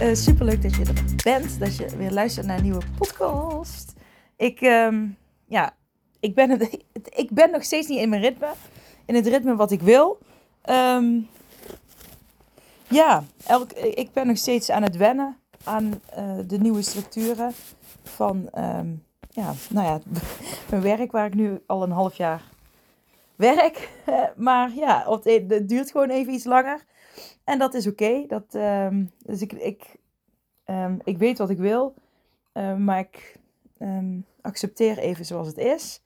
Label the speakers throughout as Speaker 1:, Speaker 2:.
Speaker 1: Uh, superleuk dat je er bent, dat je weer luistert naar een nieuwe podcast. Ik, ehm, ja, ik ben, het, ik ben nog steeds niet in mijn ritme, in het ritme wat ik wil. Ehm, ja, elk, ik ben nog steeds aan het wennen aan uh, de nieuwe structuren van, ehm, ja, nou ja, mijn werk waar ik nu al een half jaar werk. maar ja, het duurt gewoon even iets langer. En dat is oké. Dat, ehm, dus ik, ik, um, ik weet wat ik wil. Um, maar ik accepteer even zoals het is.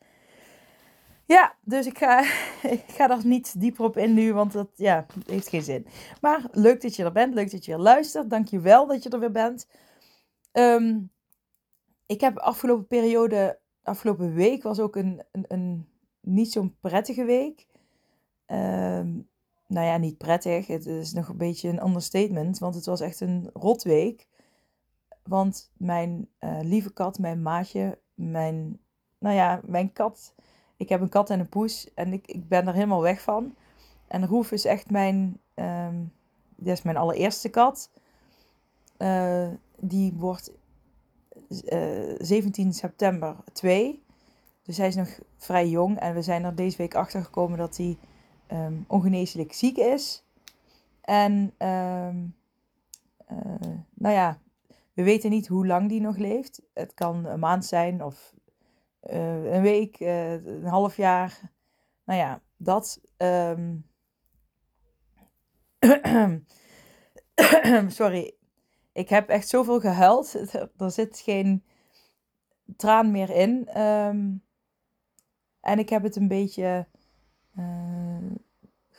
Speaker 1: Ja, dus ik ga, ik ga daar niet dieper op in nu, want dat ja, heeft geen zin. Maar leuk dat je er bent, leuk dat je luistert. Dank je wel dat je er weer bent. ik heb afgelopen periode, afgelopen week was ook een, een, een niet zo'n prettige week. Um, nou ja, niet prettig. Het is nog een beetje een understatement, want het was echt een rotweek. Want mijn uh, lieve kat, mijn maatje, mijn, nou ja, mijn kat. Ik heb een kat en een poes en ik, ik ben er helemaal weg van. En Roef is echt mijn, um, dit is mijn allereerste kat. Uh, die wordt uh, eh, 17 september 2. Dus hij is nog vrij jong. En we zijn er deze week achter gekomen dat hij um, ongeneeslijk ziek is. En um, uh, nou ja, we weten niet hoe lang die nog leeft. Het kan een maand zijn of uh, een week, uh, een half jaar. Nou ja, dat. Um... Sorry, ik heb echt zoveel gehuild. Er zit geen traan meer in. En ik heb het een beetje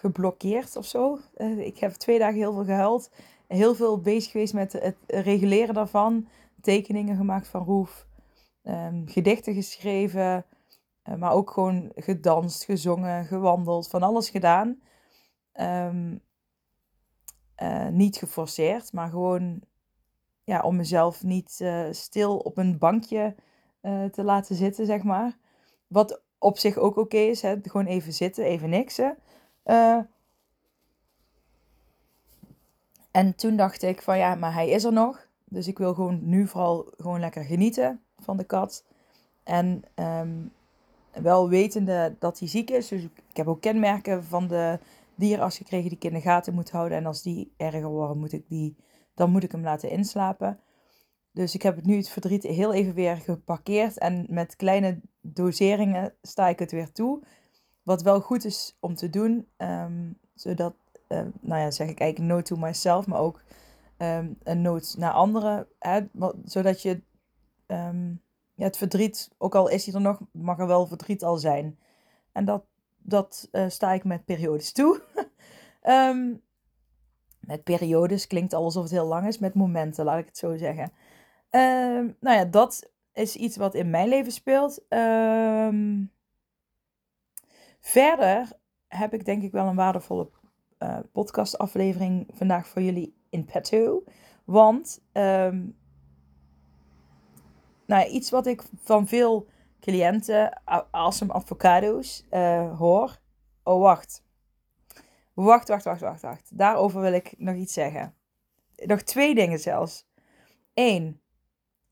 Speaker 1: geblokkeerd of zo. Uh, ik heb twee dagen heel veel gehuild. Heel veel bezig geweest met het reguleren daarvan. Tekeningen gemaakt van Roef. Um, gedichten geschreven. Uh, maar ook gewoon gedanst, gezongen, gewandeld. Van alles gedaan. Um, niet geforceerd, maar gewoon ja, om mezelf niet stil op een bankje te laten zitten, zeg maar. Wat op zich ook oké is. Hè? Gewoon even zitten, even niksen. Uh, en toen dacht ik van ja, maar hij is er nog. Dus ik wil gewoon nu vooral gewoon lekker genieten van de kat. En um, wel wetende dat hij ziek is. Dus ik heb ook kenmerken van de dierenarts gekregen die ik in de gaten moet houden. En als die erger worden, moet ik die, dan moet ik hem laten inslapen. Dus ik heb nu het verdriet heel even weer geparkeerd. En met kleine doseringen sta ik het weer toe. Wat wel goed is om te doen. Um, zodat, uh, nou ja, zeg ik eigenlijk no to myself. Maar ook um, een noot naar anderen. Hè, zodat je ja, het verdriet, ook al is hij er nog, mag er wel verdriet al zijn. En dat, dat uh, sta ik met periodes toe. met periodes klinkt alsof het heel lang is. Met momenten, laat ik het zo zeggen. Nou ja, dat is iets wat in mijn leven speelt. Verder heb ik denk ik wel een waardevolle uh, podcastaflevering vandaag voor jullie in petto. Want um, nou iets wat ik van veel cliënten, awesome avocado's, uh, hoor. Oh, wacht. Wacht, wacht, wacht, wacht, wacht. Daarover wil ik nog iets zeggen. Nog twee dingen zelfs. Eén,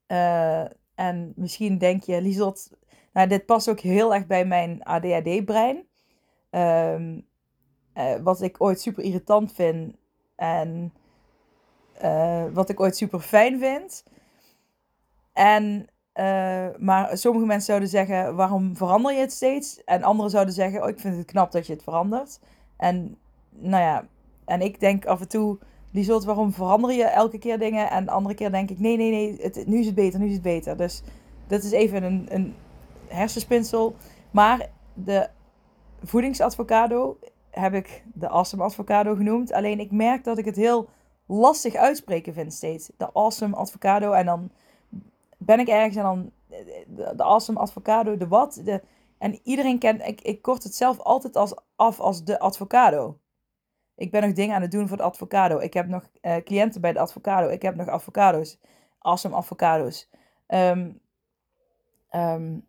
Speaker 1: uh, en misschien denk je, Liesot, nou, dit past ook heel erg bij mijn ADHD-brein. Ehm, eh, wat ik ooit super irritant vind en uh, wat ik ooit super fijn vind. En, maar sommige mensen zouden zeggen, waarom verander je het steeds? En anderen zouden zeggen, oh, ik vind het knap dat je het verandert. En nou ja, en ik denk af en toe, Liesot, waarom verander je elke keer dingen? En de andere keer denk ik, nee, nee, nee, het, nu is het beter, nu is het beter. Dus dat is even een, een hersenspinsel. Maar de voedingsadvocado heb ik de awesome advocado genoemd. Alleen ik merk dat ik het heel lastig uitspreken vind steeds. De awesome advocado en dan ben ik ergens en dan de, awesome avocado, de wat. De, en iedereen kent, ik, ik kort het zelf altijd als, af als de avocado. Ik ben nog dingen aan het doen voor de avocado. Ik heb nog uh, cliënten bij de avocado. Ik heb nog avocado's. Awesome avocado's. Um, um,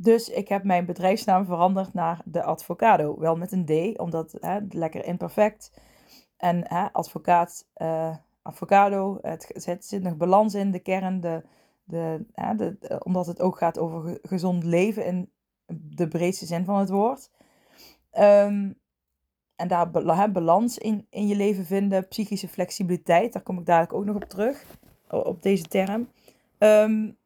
Speaker 1: dus ik heb mijn bedrijfsnaam veranderd naar de Advocado. Wel met een D, omdat hè, lekker imperfect. En hè, advocaat, uh, avocado, het, zit nog balans in, de kern, de, de, hè, de, omdat het ook gaat over gezond leven in de breedste zin van het woord. Um, en daar hè, balans in, in je leven vinden, psychische flexibiliteit, daar kom ik dadelijk ook nog op terug, op deze term. Um,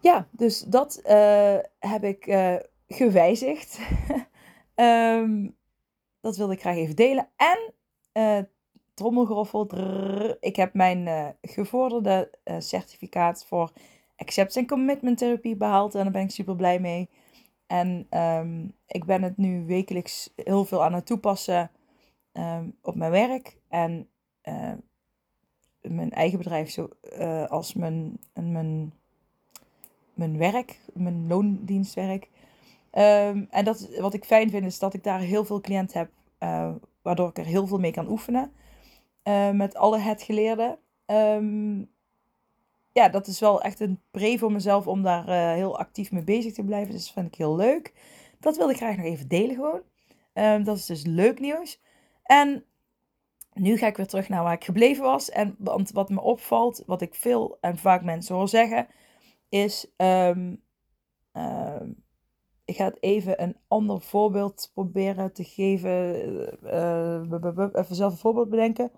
Speaker 1: ja, dus dat uh, heb ik uh, gewijzigd. um, dat wilde ik graag even delen. En uh, trommelgroffel, drrr, ik heb mijn gevorderde certificaat voor acceptance en commitment therapie behaald. En daar ben ik super blij mee. En um, ik ben het nu wekelijks heel veel aan het toepassen um, op mijn werk. En mijn eigen bedrijf zo, als mijn, mijn mijn werk, mijn loondienstwerk. Um, en dat, wat ik fijn vind is dat ik daar heel veel cliënten heb, uh, waardoor ik er heel veel mee kan oefenen. Uh, met alle het geleerde. Um, ja, dat is wel echt een pre voor mezelf om daar uh, heel actief mee bezig te blijven. Dus dat vind ik heel leuk. Dat wilde ik graag nog even delen gewoon. Um, dat is dus leuk nieuws. En nu ga ik weer terug naar waar ik gebleven was. En wat me opvalt, wat ik veel en vaak mensen hoor zeggen, is. Um, ik ga het even een ander voorbeeld proberen te geven. Uh, even zelf een voorbeeld bedenken.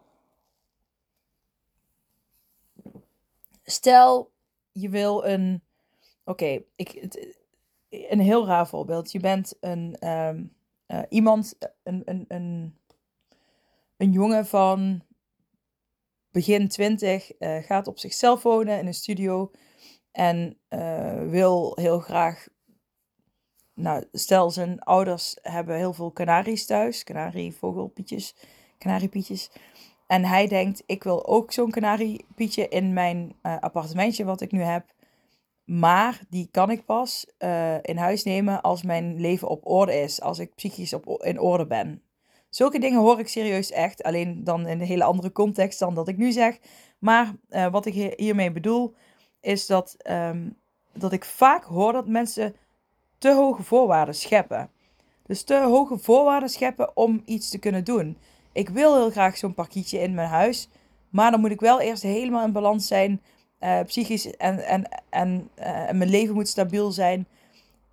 Speaker 1: Stel, je wil een. Oké, ik een heel raar voorbeeld. Je bent een, um, uh, iemand, een, een, een, een jongen van begin 20, uh, gaat op zichzelf wonen in een studio. En uh, wil heel graag. Nou, stel zijn ouders hebben heel veel kanaries thuis. Kanarievogelpietjes, kanariepietjes. En hij denkt, ik wil ook zo'n kanariepietje in mijn uh, appartementje wat ik nu heb. Maar die kan ik pas uh, in huis nemen als mijn leven op orde is. Als ik psychisch op, in orde ben. Zulke dingen hoor ik serieus echt. Alleen dan in een hele andere context dan dat ik nu zeg. Maar wat ik hiermee bedoel is dat, um, dat ik vaak hoor dat mensen te hoge voorwaarden scheppen. Dus te hoge voorwaarden scheppen om iets te kunnen doen. Ik wil heel graag zo'n parkietje in mijn huis, maar dan moet ik wel eerst helemaal in balans zijn, uh, psychisch en, en, en, uh, en mijn leven moet stabiel zijn.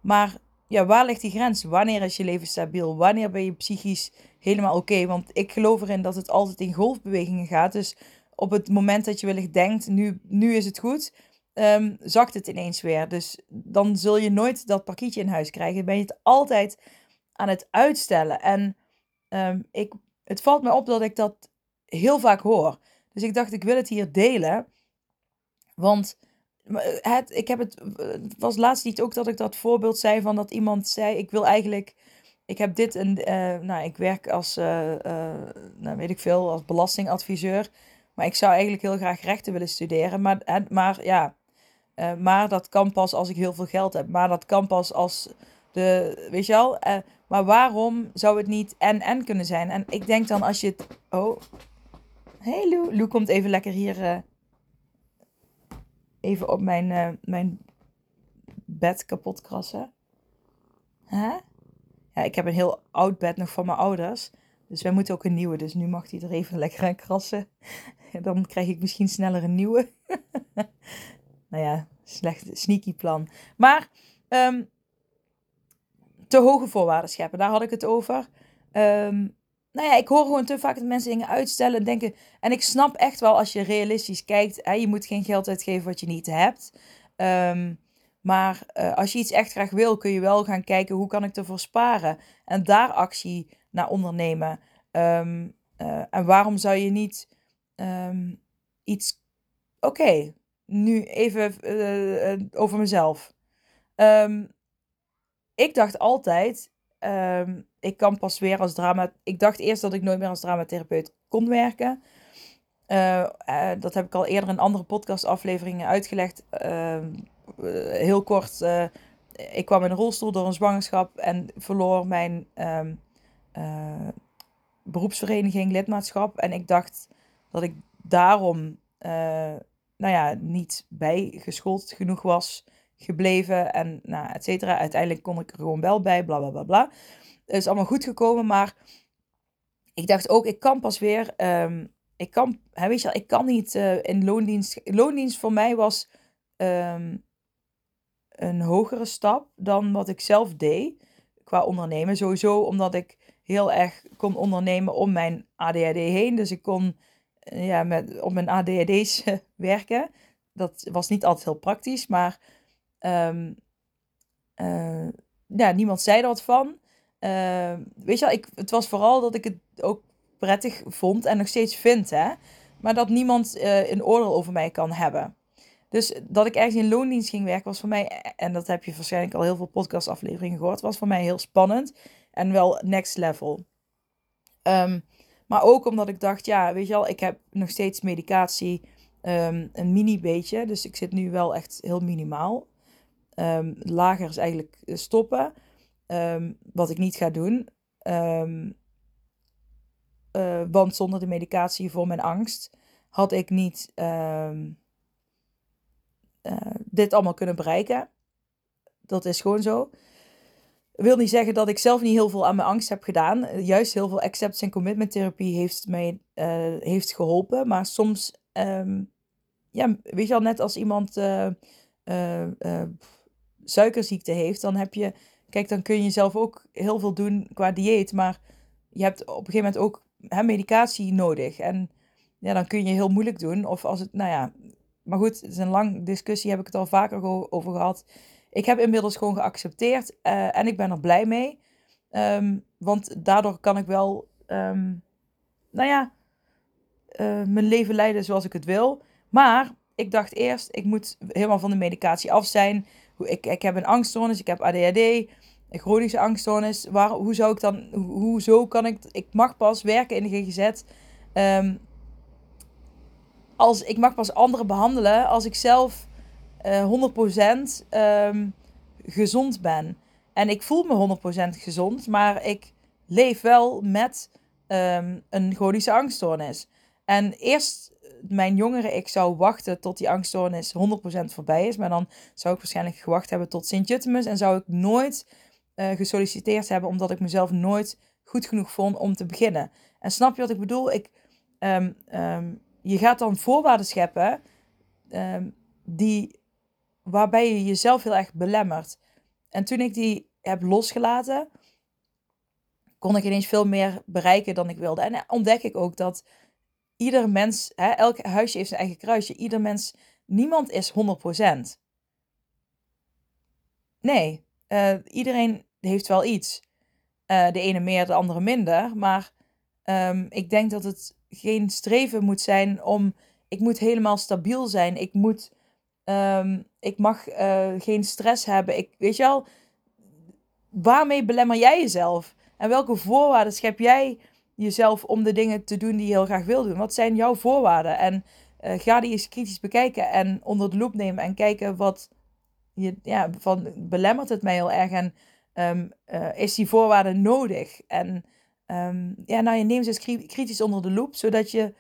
Speaker 1: Maar ja, waar ligt die grens? Wanneer is je leven stabiel? Wanneer ben je psychisch helemaal oké? Want ik geloof erin dat het altijd in golfbewegingen gaat. Dus op het moment dat je wellicht denkt, nu, nu is het goed, um, zakt het ineens weer. Dus dan zul je nooit dat pakketje in huis krijgen. Ben je het altijd aan het uitstellen. En um, ik, het valt me op dat ik dat heel vaak hoor. Dus ik dacht, ik wil het hier delen. Want het, ik heb het, was laatst niet ook dat ik dat voorbeeld zei van dat iemand zei, ik wil eigenlijk, ik heb dit en, uh, nou, ik werk als, uh, nou, weet ik veel, als belastingadviseur. Maar ik zou eigenlijk heel graag rechten willen studeren. Maar, maar ja, uh, maar dat kan pas als ik heel veel geld heb. Maar dat kan pas als de. Weet je wel? Uh, maar waarom zou het niet en-en kunnen zijn? En ik denk dan als je het. Oh. Hey Lou. Lou komt even lekker hier. Uh, even op mijn, mijn bed kapot krassen. Huh? Ja, ik heb een heel oud bed nog van mijn ouders. Dus wij moeten ook een nieuwe. Dus nu mag hij er even lekker aan krassen. Dan krijg ik misschien sneller een nieuwe. nou ja, slecht, sneaky plan. Maar um, te hoge voorwaarden scheppen, daar had ik het over. Um, nou ja, ik hoor gewoon te vaak dat mensen dingen uitstellen en denken. En ik snap echt wel als je realistisch kijkt, hè, je moet geen geld uitgeven wat je niet hebt. Um, maar uh, als je iets echt graag wil, kun je wel gaan kijken hoe kan ik ervoor sparen. En daar actie naar ondernemen. Uh, en waarom zou je niet iets. Oké, nu even uh, over mezelf. Um, ik dacht altijd, um, ik kan pas weer als drama. Ik dacht eerst dat ik nooit meer als dramatherapeut kon werken. dat heb ik al eerder in andere podcastafleveringen uitgelegd. Ehm, heel kort, ik kwam in een rolstoel door een zwangerschap en verloor mijn ehm, beroepsvereniging lidmaatschap. En ik dacht dat ik daarom nou ja, niet bijgeschoold genoeg was gebleven en nou, et cetera. Uiteindelijk kon ik er gewoon wel bij, bla bla bla bla. Het is allemaal goed gekomen, maar ik dacht ook, ik kan pas weer, um, ik kan, hè, weet je wel, ik kan niet uh, in loondienst. Loondienst voor mij was um, een hogere stap dan wat ik zelf deed qua ondernemen. Sowieso omdat ik heel erg kon ondernemen om mijn ADHD heen. Dus ik kon ja, met, op mijn ADHD's werken. Dat was niet altijd heel praktisch, maar um, uh, ja, niemand zei er wat van. Uh, weet je wel, ik, het was vooral dat ik het ook prettig vond en nog steeds vind, hè. Maar dat niemand uh, een oordeel over mij kan hebben. Dus dat ik ergens in loondienst ging werken was voor mij, en dat heb je waarschijnlijk al heel veel podcastafleveringen gehoord, was voor mij heel spannend en wel next level. Um, maar ook omdat ik dacht, ja, weet je wel, ik heb nog steeds medicatie, um, een mini beetje. Dus ik zit nu wel echt heel minimaal. Um, lager is eigenlijk stoppen. Um, wat ik niet ga doen. Uh, want zonder de medicatie voor mijn angst had ik niet uh, dit allemaal kunnen bereiken. Dat is gewoon zo wil niet zeggen dat ik zelf niet heel veel aan mijn angst heb gedaan. Juist heel veel acceptance en commitment therapie heeft mij uh, heeft geholpen. Maar soms, um, ja, weet je al, net als iemand uh, uh, suikerziekte heeft, dan heb je, kijk, dan kun je zelf ook heel veel doen qua dieet. Maar je hebt op een gegeven moment ook hè, medicatie nodig. En ja, dan kun je heel moeilijk doen. Of als het, nou ja, maar goed, het is een lang discussie, heb ik het al vaker over gehad ik heb inmiddels gewoon geaccepteerd uh, en ik ben er blij mee. Um, want daardoor kan ik wel, um, nou ja, uh, mijn leven leiden zoals ik het wil. Maar ik dacht eerst, ik moet helemaal van de medicatie af zijn. Ik, ik heb een angststoornis, ik heb ADHD, een chronische angststoornis. Waar, hoe zou ik dan, hoezo kan ik, ik mag pas werken in de GGZ. Ehm, als, ik mag pas anderen behandelen als ik zelf 100% um, ehm, gezond ben. En ik voel me 100% gezond, maar ik leef wel met um, een chronische angststoornis. En eerst, mijn jongere ik zou wachten tot die angststoornis 100% voorbij is. Maar dan zou ik waarschijnlijk gewacht hebben tot Sint-Jutemus. En zou ik nooit uh, gesolliciteerd hebben, omdat ik mezelf nooit goed genoeg vond om te beginnen. En snap je wat ik bedoel? Ik, um, je gaat dan voorwaarden scheppen die waarbij je jezelf heel erg belemmert. En toen ik die heb losgelaten, kon ik ineens veel meer bereiken dan ik wilde. En ontdek ik ook dat ieder mens, hè, elk huisje heeft zijn eigen kruisje. Ieder mens, niemand is 100%. Nee, uh, iedereen heeft wel iets. Uh, de ene meer, de andere minder. Maar um, ik denk dat het geen streven moet zijn om. Ik moet helemaal stabiel zijn. Ik moet Um, ik mag uh, geen stress hebben. Ik, weet je wel, waarmee belemmer jij jezelf? En welke voorwaarden schep jij jezelf om de dingen te doen die je heel graag wil doen? Wat zijn jouw voorwaarden? En uh, ga die eens kritisch bekijken en onder de loep nemen en kijken wat je, ja, van belemmert het mij heel erg en um, uh, is die voorwaarde nodig? En um, ja, nou, je neemt ze eens kritisch onder de loep, zodat je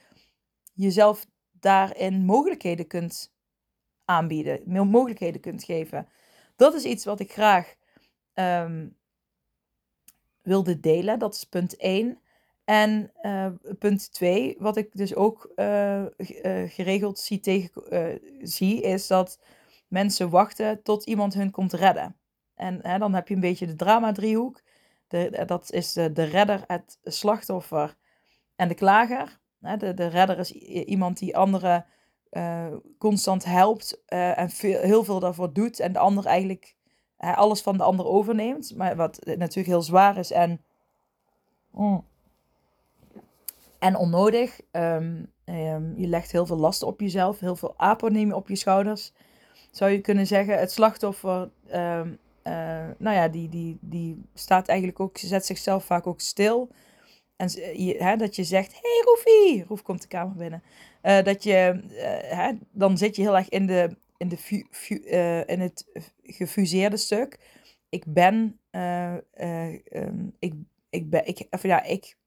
Speaker 1: jezelf daarin mogelijkheden kunt aanbieden, mogelijkheden kunt geven. Dat is iets wat ik graag um, wilde delen. Dat is punt 1. En uh, punt 2, wat ik dus ook uh, geregeld zie, tegen, zie, is dat mensen wachten tot iemand hun komt redden. En hè, dan heb je een beetje de drama-driehoek. dat is de, de redder, het slachtoffer en de klager. De, de redder is iemand die anderen uh, constant helpt uh, en veel, heel veel daarvoor doet. En de ander eigenlijk uh, alles van de ander overneemt. Maar wat natuurlijk heel zwaar is en, mm, en onnodig. Um, um, je legt heel veel lasten op jezelf, heel veel aponemen op je schouders. Zou je kunnen zeggen, het slachtoffer, um, nou ja, die, die, die staat eigenlijk ook, zet zichzelf vaak ook stil. En je, hè, dat je zegt, hey Roefie, Roef komt de kamer binnen. Uh, dat je, uh, hè, dan zit je heel erg in, de, in, de fu, in het gefuseerde stuk. Ik ben, um, ik, ik ben, ik, of ja, ik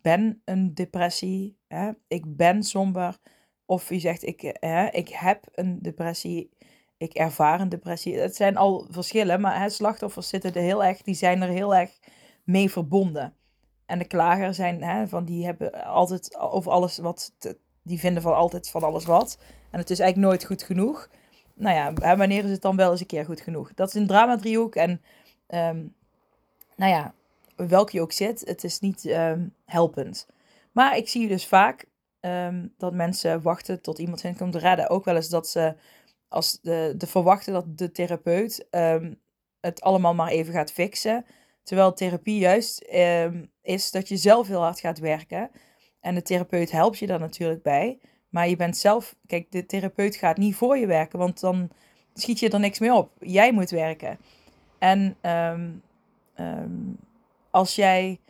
Speaker 1: ben een depressie. Hè? Ik ben somber. Of je zegt, ik, hè, ik heb een depressie. Ik ervaar een depressie. Het zijn al verschillen, maar hè, slachtoffers zitten er heel erg, die zijn er heel erg mee verbonden. En de klager zijn, hè, van die hebben altijd over alles wat, die vinden van altijd van alles wat. En het is eigenlijk nooit goed genoeg. Nou ja, wanneer is het dan wel eens een keer goed genoeg? Dat is een drama driehoek en um, nou ja, welke je ook zit, het is niet um, helpend. Maar ik zie dus vaak um, dat mensen wachten tot iemand hen komt redden. Ook wel eens dat ze als de, de verwachten dat de therapeut het allemaal maar even gaat fixen. Terwijl therapie juist is dat je zelf heel hard gaat werken. En de therapeut helpt je daar natuurlijk bij. Maar je bent zelf, kijk, de therapeut gaat niet voor je werken, want dan schiet je er niks mee op. Jij moet werken. En um, um, als jij.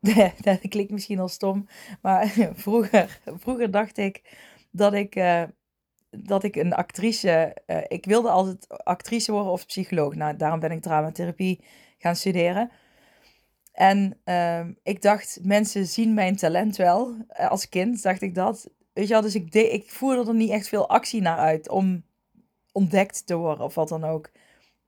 Speaker 1: dat klinkt misschien al stom, maar vroeger, vroeger dacht ik dat ik, uh, dat ik een actrice. Uh, ik wilde altijd actrice worden of psycholoog. Nou, daarom ben ik dramatherapie gaan studeren. En uh, ik dacht, mensen zien mijn talent wel. Eh, als kind dacht ik dat. Weet dus ik, deed, ik voerde er niet echt veel actie naar uit om ontdekt te worden of wat dan ook.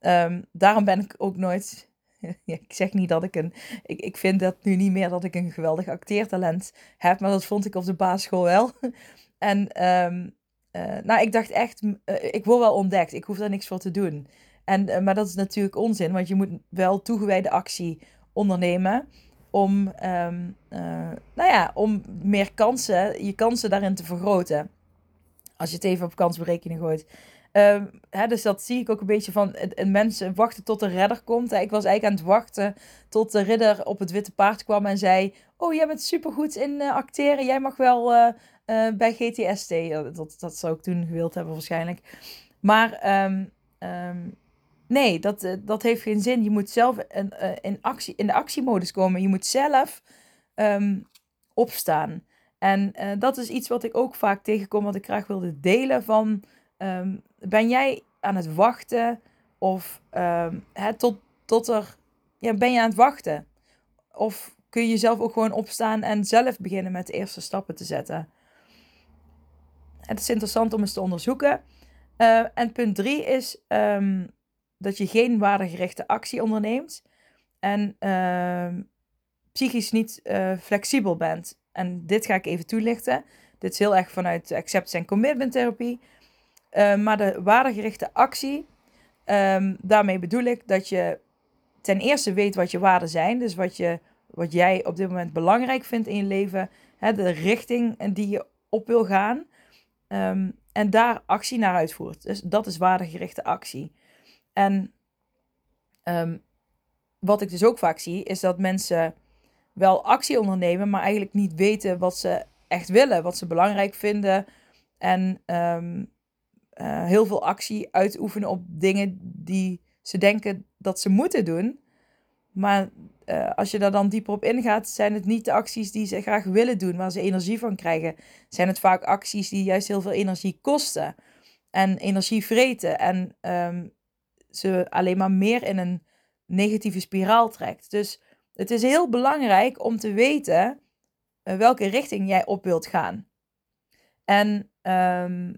Speaker 1: Um, daarom ben ik ook nooit ik zeg niet dat ik een. Ik, ik vind dat nu niet meer dat ik een geweldig acteertalent heb, maar dat vond ik op de basisschool wel. en um, uh, nou, ik dacht echt, uh, ik word wel ontdekt, ik hoef daar niks voor te doen. En, uh, maar dat is natuurlijk onzin, want je moet wel toegewijde actie ondernemen om, um, nou ja, om meer kansen, je kansen daarin te vergroten. Als je het even op kansberekening gooit. Um, hè, dus dat zie ik ook een beetje van en mensen wachten tot de redder komt. Ik was eigenlijk aan het wachten tot de ridder op het witte paard kwam en zei: Oh, jij bent supergoed in uh, acteren. Jij mag wel bij GTST. Dat, dat zou ik toen gewild hebben, waarschijnlijk. Maar um, nee, dat, dat heeft geen zin. Je moet zelf in, in, actie, in de actiemodus komen. Je moet zelf opstaan. En dat is iets wat ik ook vaak tegenkom, wat ik graag wilde delen van Um, ben jij aan het wachten of um, hè, tot, tot er, ja, ben je aan het wachten? Of kun je zelf ook gewoon opstaan en zelf beginnen met de eerste stappen te zetten? Het is interessant om eens te onderzoeken. En punt drie is dat je geen waardegerichte actie onderneemt en uh, psychisch niet uh, flexibel bent. En dit ga ik even toelichten. Dit is heel erg vanuit acceptance en commitment therapie. Uh, maar de waardegerichte actie, um, daarmee bedoel ik dat je ten eerste weet wat je waarden zijn. Dus wat, je, wat jij op dit moment belangrijk vindt in je leven. Hè, de richting die je op wil gaan. En daar actie naar uitvoert. Dus dat is waardegerichte actie. En um, wat ik dus ook vaak zie, is dat mensen wel actie ondernemen, maar eigenlijk niet weten wat ze echt willen, wat ze belangrijk vinden. En um, uh, heel veel actie uitoefenen op dingen die ze denken dat ze moeten doen. Maar uh, als je daar dan dieper op ingaat, zijn het niet de acties die ze graag willen doen, waar ze energie van krijgen. Zijn het vaak acties die juist heel veel energie kosten en energie vreten en um, ze alleen maar meer in een negatieve spiraal trekt. Dus het is heel belangrijk om te weten uh, welke richting jij op wilt gaan. En um,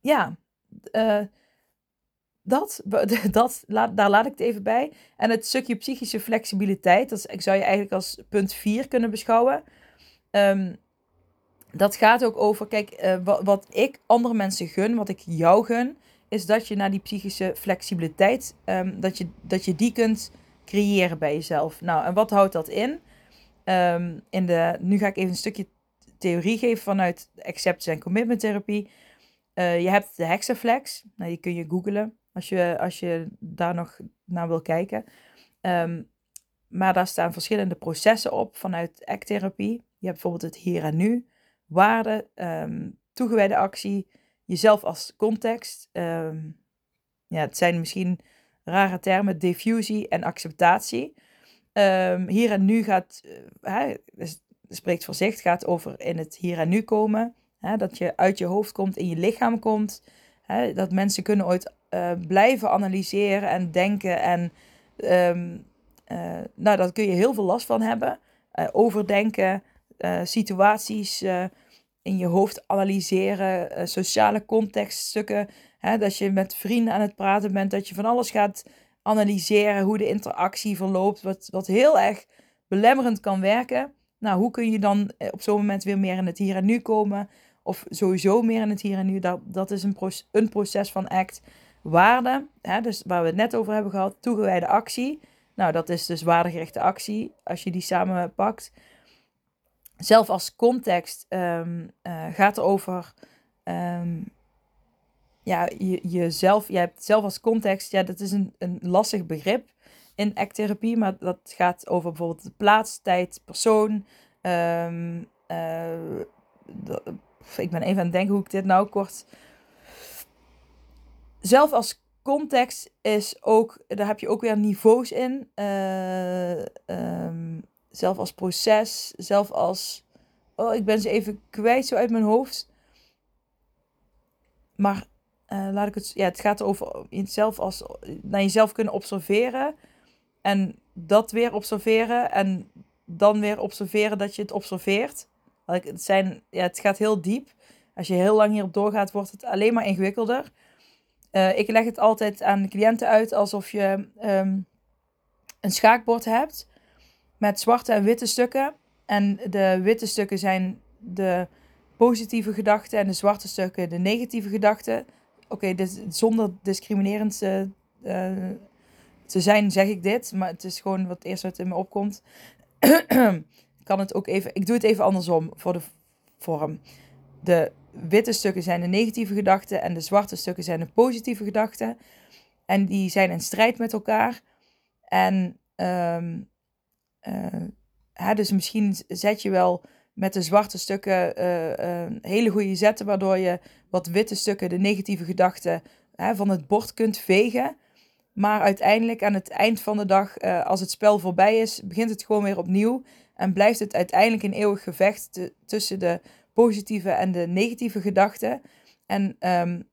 Speaker 1: ja, uh, dat, dat daar laat ik het even bij. En het stukje psychische flexibiliteit, dat zou je eigenlijk als punt 4 kunnen beschouwen. Um, dat gaat ook over, kijk, uh, wat, ik andere mensen gun, wat ik jou gun, is dat je naar die psychische flexibiliteit, um, dat, je, dat je die kunt creëren bij jezelf. Nou, en wat houdt dat in? Um, in de, nu ga ik even een stukje theorie geven vanuit acceptance en commitment therapie. Uh, je hebt de hexaflex. Nou, die kun je googlen als je, als je daar nog naar wil kijken. Um, maar daar staan verschillende processen op vanuit ACT-therapie. Je hebt bijvoorbeeld het hier en nu, waarde, um, toegewijde actie, jezelf als context. Um, ja, het zijn misschien rare termen, diffusie en acceptatie. Ehm, hier en nu gaat, uh, spreekt voor zich, gaat over in het hier en nu komen. Hè, dat je uit je hoofd komt, in je lichaam komt. Hè, dat mensen kunnen ooit uh, blijven analyseren en denken. En uh, nou, daar kun je heel veel last van hebben. overdenken, situaties in je hoofd analyseren, sociale contextstukken. Hè, dat je met vrienden aan het praten bent, dat je van alles gaat analyseren, hoe de interactie verloopt, wat, wat heel erg belemmerend kan werken. Nou, hoe kun je dan eh, op zo'n moment weer meer in het hier en nu komen? Of sowieso meer in het hier en nu. Dat, dat is een, proces, een proces van act. Waarde, hè, dus waar we het net over hebben gehad, toegewijde actie. Nou, dat is dus waardegerichte actie, als je die samenpakt. Zelf als context um, uh, gaat over um, ja, je, jezelf, je hebt zelf als context, ja, dat is een, een lastig begrip in acttherapie, maar dat gaat over bijvoorbeeld de plaats, tijd, persoon. Um, uh, ik ben even aan het denken hoe ik dit nou kort. Zelf als context is ook, daar heb je ook weer niveaus in. Uh, zelf als proces, zelf als. Oh, ik ben ze even kwijt zo uit mijn hoofd. Maar uh, laat ik het, ja, het gaat over jezelf als, naar jezelf kunnen observeren. En dat weer observeren. En dan weer observeren dat je het observeert. Het, zijn, ja, het gaat heel diep. Als je heel lang hierop doorgaat, wordt het alleen maar ingewikkelder. Uh, ik leg het altijd aan de cliënten uit alsof je um, een schaakbord hebt met zwarte en witte stukken. En de witte stukken zijn de positieve gedachten en de zwarte stukken de negatieve gedachten oké, dus zonder discriminerend uh, te zijn, zeg ik dit. Maar het is gewoon wat eerst uit in me opkomt. kan het ook even. Ik doe het even andersom voor de vorm. De witte stukken zijn de negatieve gedachten en de zwarte stukken zijn de positieve gedachten. En die zijn in strijd met elkaar. En um, uh, dus misschien zet je wel met de zwarte stukken uh, uh, hele goede zetten, waardoor je wat witte stukken, de negatieve gedachten, hè, van het bord kunt vegen. Maar uiteindelijk aan het eind van de dag, als het spel voorbij is, begint het gewoon weer opnieuw. En blijft het uiteindelijk een eeuwig gevecht tussen de positieve en de negatieve gedachten. En um,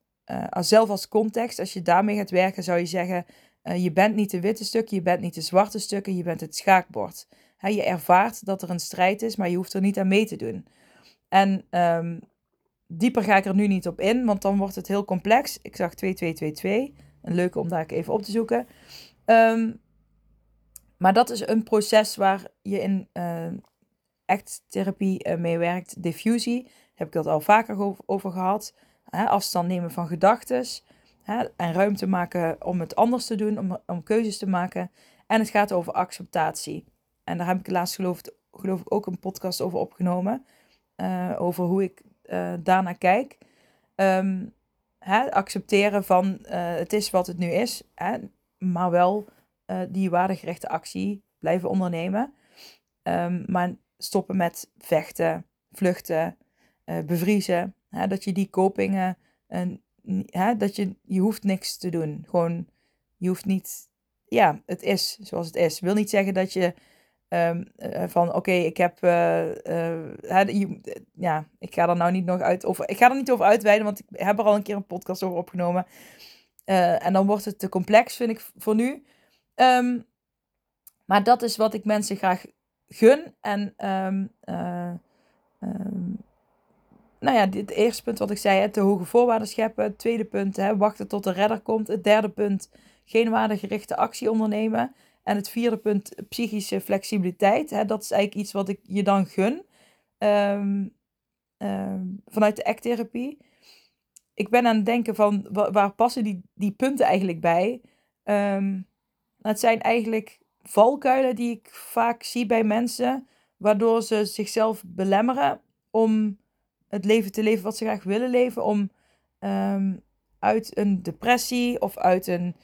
Speaker 1: zelf als context, als je daarmee gaat werken, zou je zeggen: je bent niet de witte stukken, je bent niet de zwarte stukken, je bent het schaakbord je ervaart dat er een strijd is, maar je hoeft er niet aan mee te doen. En um, dieper ga ik er nu niet op in, want dan wordt het heel complex. Ik zag 2222, een leuke om daar even op te zoeken. Um, maar dat is een proces waar je in uh, echt therapie uh, mee werkt. Diffusie, daar heb ik het al vaker over, gehad. Afstand nemen van gedachten. En ruimte maken om het anders te doen, om, om keuzes te maken. En het gaat over acceptatie. En daar heb ik laatst geloof, geloof ik ook een podcast over opgenomen. Uh, over hoe ik uh, daarnaar kijk. Um, hè, accepteren van uh, het is wat het nu is. Hè, maar wel die waardegerichte actie blijven ondernemen. Um, maar stoppen met vechten, vluchten, bevriezen. Hè, dat je die kopingen... hè, dat je, je hoeft niks te doen. Gewoon, je hoeft niet... Ja, het is zoals het is. Wil niet zeggen dat je Um, van oké, ik heb. Uh, ja, ik ga er nou niet nog uit over. Ik ga er niet over uitweiden, want ik heb er al een keer een podcast over opgenomen. en dan wordt het te complex, vind ik voor nu. Um, maar dat is wat ik mensen graag gun. En um, nou ja, dit eerste punt wat ik zei, hè, te hoge voorwaarden scheppen. Het tweede punt, hè, wachten tot de redder komt. Het derde punt, geen waardegerichte actie ondernemen. En het vierde punt, psychische flexibiliteit. Hè, dat is eigenlijk iets wat ik je dan gun. Ehm, ehm, vanuit de acttherapie. Ik ben aan het denken van waar, passen die, die punten eigenlijk bij? Um, het zijn eigenlijk valkuilen die ik vaak zie bij mensen, waardoor ze zichzelf belemmeren om het leven te leven wat ze graag willen leven, om uit een depressie of uit een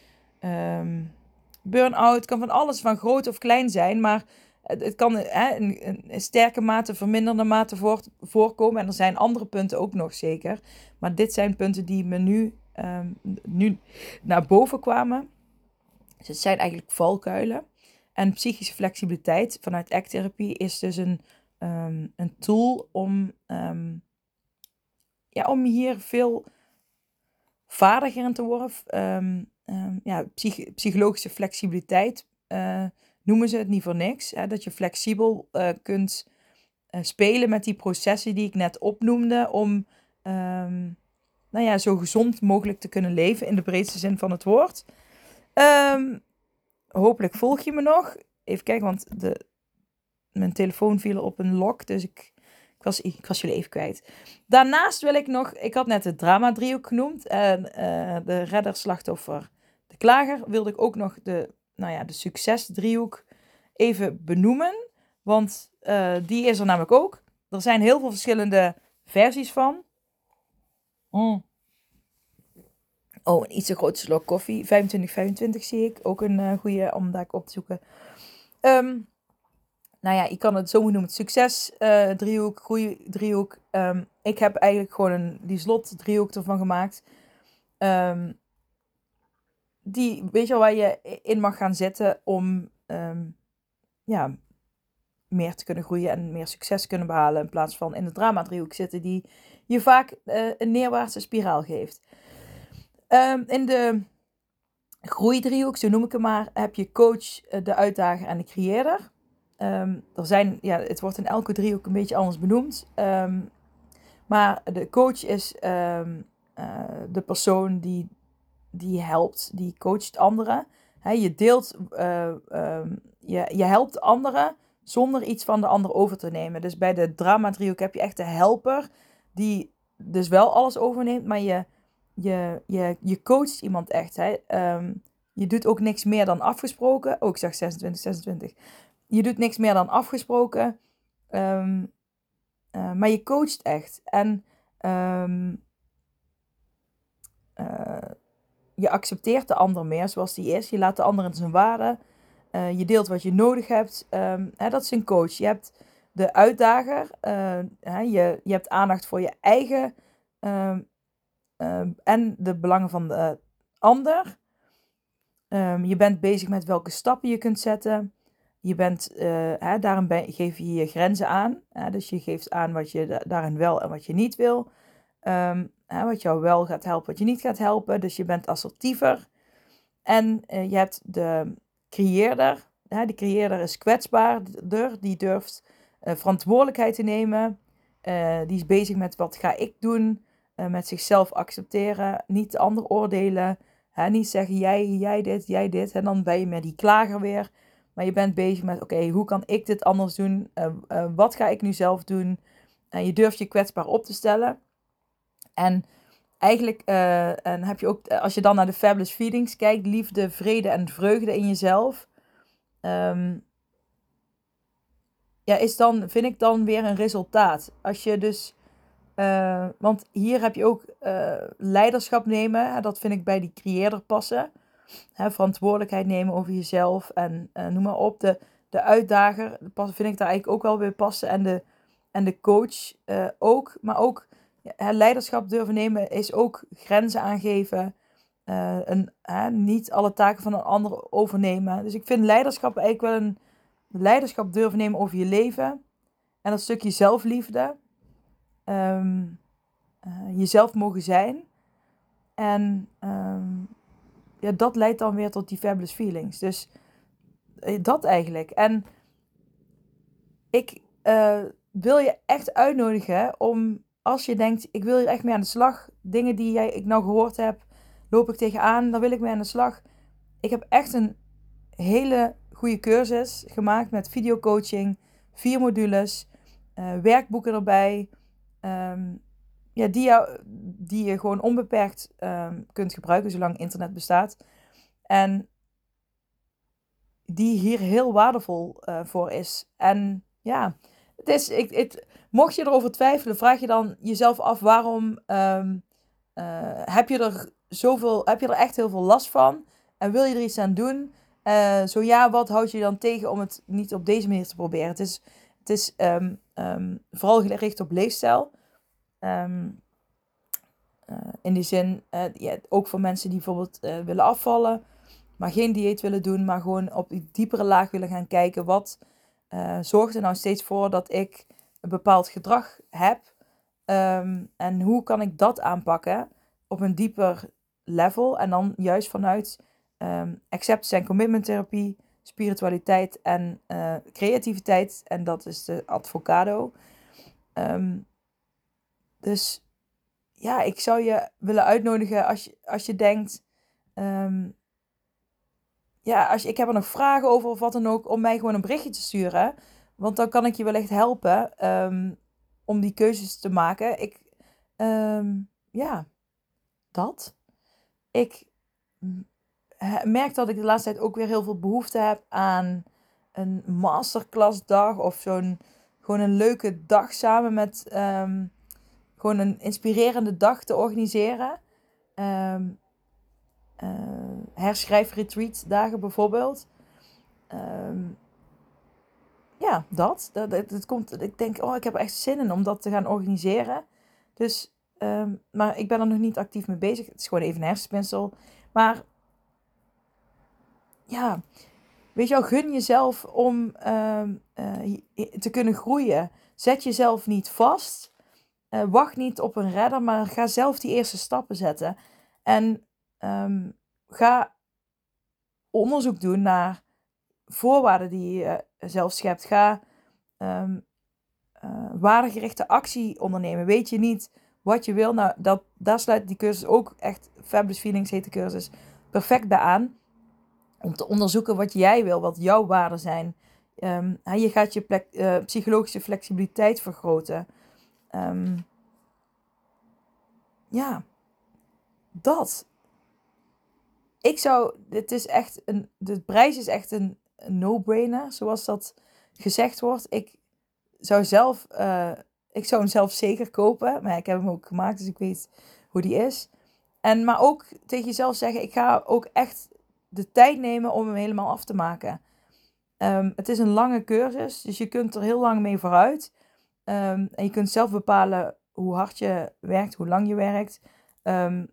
Speaker 1: burn-out. kan van alles van groot of klein zijn, maar het, kan hè, een, sterke mate, verminderde mate voorkomen. En er zijn andere punten ook nog zeker. Maar dit zijn punten die me nu, um, nu naar boven kwamen. Dus het zijn eigenlijk valkuilen. En psychische flexibiliteit vanuit ACT-therapie is dus een, um, een tool om, um, ja, om hier veel vaardiger in te worden. Um, ja, psych psychologische flexibiliteit uh, noemen ze het niet voor niks. Hè? Dat je flexibel uh, kunt uh, spelen met die processen die ik net opnoemde. Om nou ja, zo gezond mogelijk te kunnen leven in de breedste zin van het woord. hopelijk volg je me nog even kijken, want de, mijn telefoon viel op een lock. Dus ik, was, ik was jullie even kwijt. Daarnaast wil ik nog, ik had net het drama driehoek genoemd. En uh, de redder, slachtoffer, de klager. Wilde ik ook nog de, nou ja, de succes driehoek even benoemen. Want uh, die is er namelijk ook. Er zijn heel veel verschillende versies van. Mm. Oh, een iets te grote slok koffie. 25, 25 zie ik. Ook een uh, goede om daar op te zoeken. Um, nou ja, je kan het zo noemen. Succes uh, driehoek, groei driehoek. Um, ik heb eigenlijk gewoon een, die slot driehoek ervan gemaakt. Um, die, weet je wel, waar je in mag gaan zitten om ja, meer te kunnen groeien en meer succes te kunnen behalen. In plaats van in de drama driehoek zitten die je vaak uh, een neerwaartse spiraal geeft. in de groeidriehoek, zo noem ik hem maar, heb je coach, eh, de uitdager en de creëerder. Um, er zijn, ja, het wordt in elke driehoek een beetje anders benoemd. Um, maar de coach is um, uh, de persoon die, die helpt, die coacht anderen. Je deelt, uh, je, je helpt anderen zonder iets van de ander over te nemen. Dus bij de drama driehoek heb je echt de helper die dus wel alles overneemt, maar je je, je, je coacht iemand echt. Je doet ook niks meer dan afgesproken. Oh, ik zeg 26, 26. Je doet niks meer dan afgesproken. Um, uh, maar je coacht echt. En um, uh, je accepteert de ander meer zoals die is. Je laat de ander in zijn waarde. Uh, je deelt wat je nodig hebt. Um, hè, dat is een coach. Je hebt de uitdager. Hè, je, je hebt aandacht voor je eigen Ehm, en de belangen van de ander. Je bent bezig met welke stappen je kunt zetten. Je bent, uh, hè, daarin geef je je grenzen aan. Hè, dus je geeft aan wat je daarin wel en wat je niet wil. Um, hè, wat jou wel gaat helpen, wat je niet gaat helpen. Dus je bent assertiever. En uh, je hebt de creëerder. Hè, de creëerder is kwetsbaarder. Die durft uh, verantwoordelijkheid te nemen. die is bezig met wat ga ik doen. Met zichzelf accepteren, niet de ander oordelen. Niet zeggen jij, jij dit, jij dit. En dan ben je met die klager weer. Maar je bent bezig met, oké, hoe kan ik dit anders doen? Uh, uh, wat ga ik nu zelf doen? En je durft je kwetsbaar op te stellen. En eigenlijk en heb je ook, als je dan naar de Fabulous Feelings kijkt, liefde, vrede en vreugde in jezelf. Um, ja, is dan, vind ik dan weer een resultaat. Als je dus want hier heb je ook leiderschap nemen. Dat vind ik bij die creëerder passen. Hè, verantwoordelijkheid nemen over jezelf en uh, noem maar op. De, de uitdager vind ik daar eigenlijk ook wel bij passen. En de, en de coach ook. Maar ook leiderschap durven nemen is ook grenzen aangeven. een, niet alle taken van een ander overnemen. Dus ik vind leiderschap eigenlijk wel een leiderschap durven nemen over je leven. En dat stukje zelfliefde uh, jezelf mogen zijn. En um, ja, dat leidt dan weer tot die fabulous feelings. Dus uh, dat eigenlijk. En ik uh, wil je echt uitnodigen om, als je denkt, ik wil hier echt mee aan de slag. Dingen die jij, ik nou gehoord heb, loop ik tegenaan, dan wil ik mee aan de slag. Ik heb echt een hele goede cursus gemaakt met videocoaching, vier modules, werkboeken erbij. Um, ja, die, jou, die je gewoon onbeperkt um, kunt gebruiken zolang internet bestaat. En die hier heel waardevol uh, voor is. En ja, het is, ik, het, mocht je erover twijfelen, vraag je dan jezelf af waarom um, uh, heb je er zoveel, heb je er echt heel veel last van? En wil je er iets aan doen? Uh, zo ja, wat houd je dan tegen om het niet op deze manier te proberen? Het is het is um, vooral gericht op leefstijl. Um, in die zin, uh, ja, ook voor mensen die bijvoorbeeld uh, willen afvallen. maar geen dieet willen doen, maar gewoon op die diepere laag willen gaan kijken. Wat zorgt er nou steeds voor dat ik een bepaald gedrag heb? Um, en hoe kan ik dat aanpakken op een dieper level? En dan juist vanuit um, acceptance en commitment therapie, spiritualiteit en creativiteit. En dat is de advocado. Um, dus ja, ik zou je willen uitnodigen als je, als je denkt. Um, ja, als je, ik heb er nog vragen over of wat dan ook, om mij gewoon een berichtje te sturen. Want dan kan ik je wellicht helpen um, om die keuzes te maken. Ik, um, ja, dat. Ik merk dat ik de laatste tijd ook weer heel veel behoefte heb aan een masterclass dag of zo'n gewoon een leuke dag samen met gewoon een inspirerende dag te organiseren. Um, uh, herschrijf retreat dagen bijvoorbeeld. Um, ja, dat. Dat, dat, komt, ik denk, oh, ik heb echt zin in om dat te gaan organiseren. Dus, um, maar ik ben er nog niet actief mee bezig. Het is gewoon even een hersenspinsel. Maar ja, weet je wel, gun jezelf om uh, te kunnen groeien. Zet jezelf niet vast. Uh, wacht niet op een redder, maar ga zelf die eerste stappen zetten. En um, ga onderzoek doen naar voorwaarden die je zelf schept. Ga um, waardegerichte actie ondernemen. Weet je niet wat je wil? Nou, dat, daar sluit die cursus ook echt, Fabulous Feelings heet de cursus, perfect bij aan. Om te onderzoeken wat jij wil, wat jouw waarden zijn. Um, je gaat je plek, psychologische flexibiliteit vergroten. Um, ja, dat ik zou, dit is echt een, de prijs is echt een, no-brainer, zoals dat gezegd wordt. Ik zou zelf, uh, ik zou hem zelf zeker kopen, maar ik heb hem ook gemaakt, dus ik weet hoe die is. En, maar ook tegen jezelf zeggen, ik ga ook echt de tijd nemen om hem helemaal af te maken. Um, het is een lange cursus, dus je kunt er heel lang mee vooruit. Um, en je kunt zelf bepalen hoe hard je werkt, hoe lang je werkt. Um,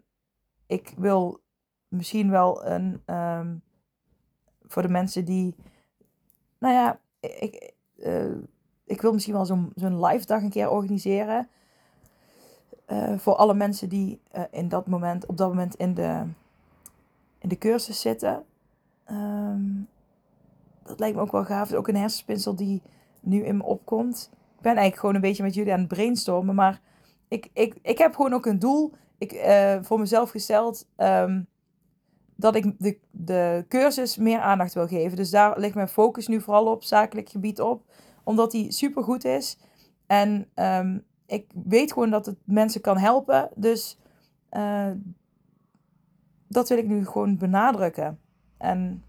Speaker 1: ik wil misschien wel een. Um, voor de mensen die. Nou ja, ik, uh, ik wil misschien wel zo'n live dag een keer organiseren. Uh, voor alle mensen die uh, in dat moment, op dat moment in de, in de cursus zitten. Dat lijkt me ook wel gaaf. Ook een hersenspinsel die nu in me opkomt. Ben eigenlijk gewoon een beetje met jullie aan het brainstormen. Maar ik, ik, ik heb gewoon ook een doel ik, uh, voor mezelf gesteld. Um, dat ik de, de cursus meer aandacht wil geven. Dus daar ligt mijn focus nu vooral op, zakelijk gebied op. Omdat die super goed is. En um, ik weet gewoon dat het mensen kan helpen. Dus uh, dat wil ik nu gewoon benadrukken. En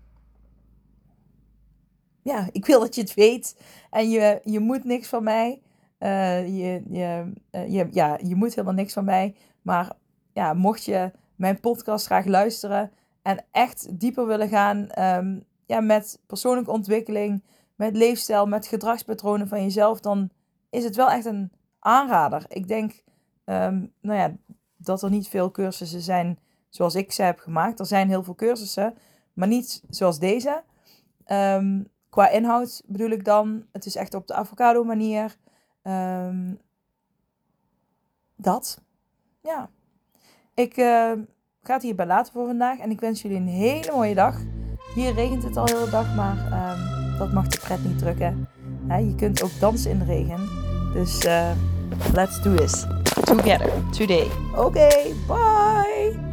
Speaker 1: ja, ik wil dat je het weet. En je, je moet niks van mij. Uh, je, je, uh, je, ja, je moet helemaal niks van mij. Maar ja, mocht je mijn podcast graag luisteren en echt dieper willen gaan um, ja, met persoonlijke ontwikkeling, met leefstijl, met gedragspatronen van jezelf, dan is het wel echt een aanrader. Ik denk um, nou ja, dat er niet veel cursussen zijn zoals ik ze heb gemaakt. Er zijn heel veel cursussen, maar niet zoals deze. Um, qua inhoud bedoel ik dan, het is echt op de avocado manier. dat. Ja. Ik, uh, ga het hierbij laten voor vandaag. En ik wens jullie een hele mooie dag. Hier regent het al de hele dag, maar um, dat mag de pret niet drukken. Je kunt ook dansen in de regen. Dus uh, let's do this. Together. Today. Oké, okay, bye!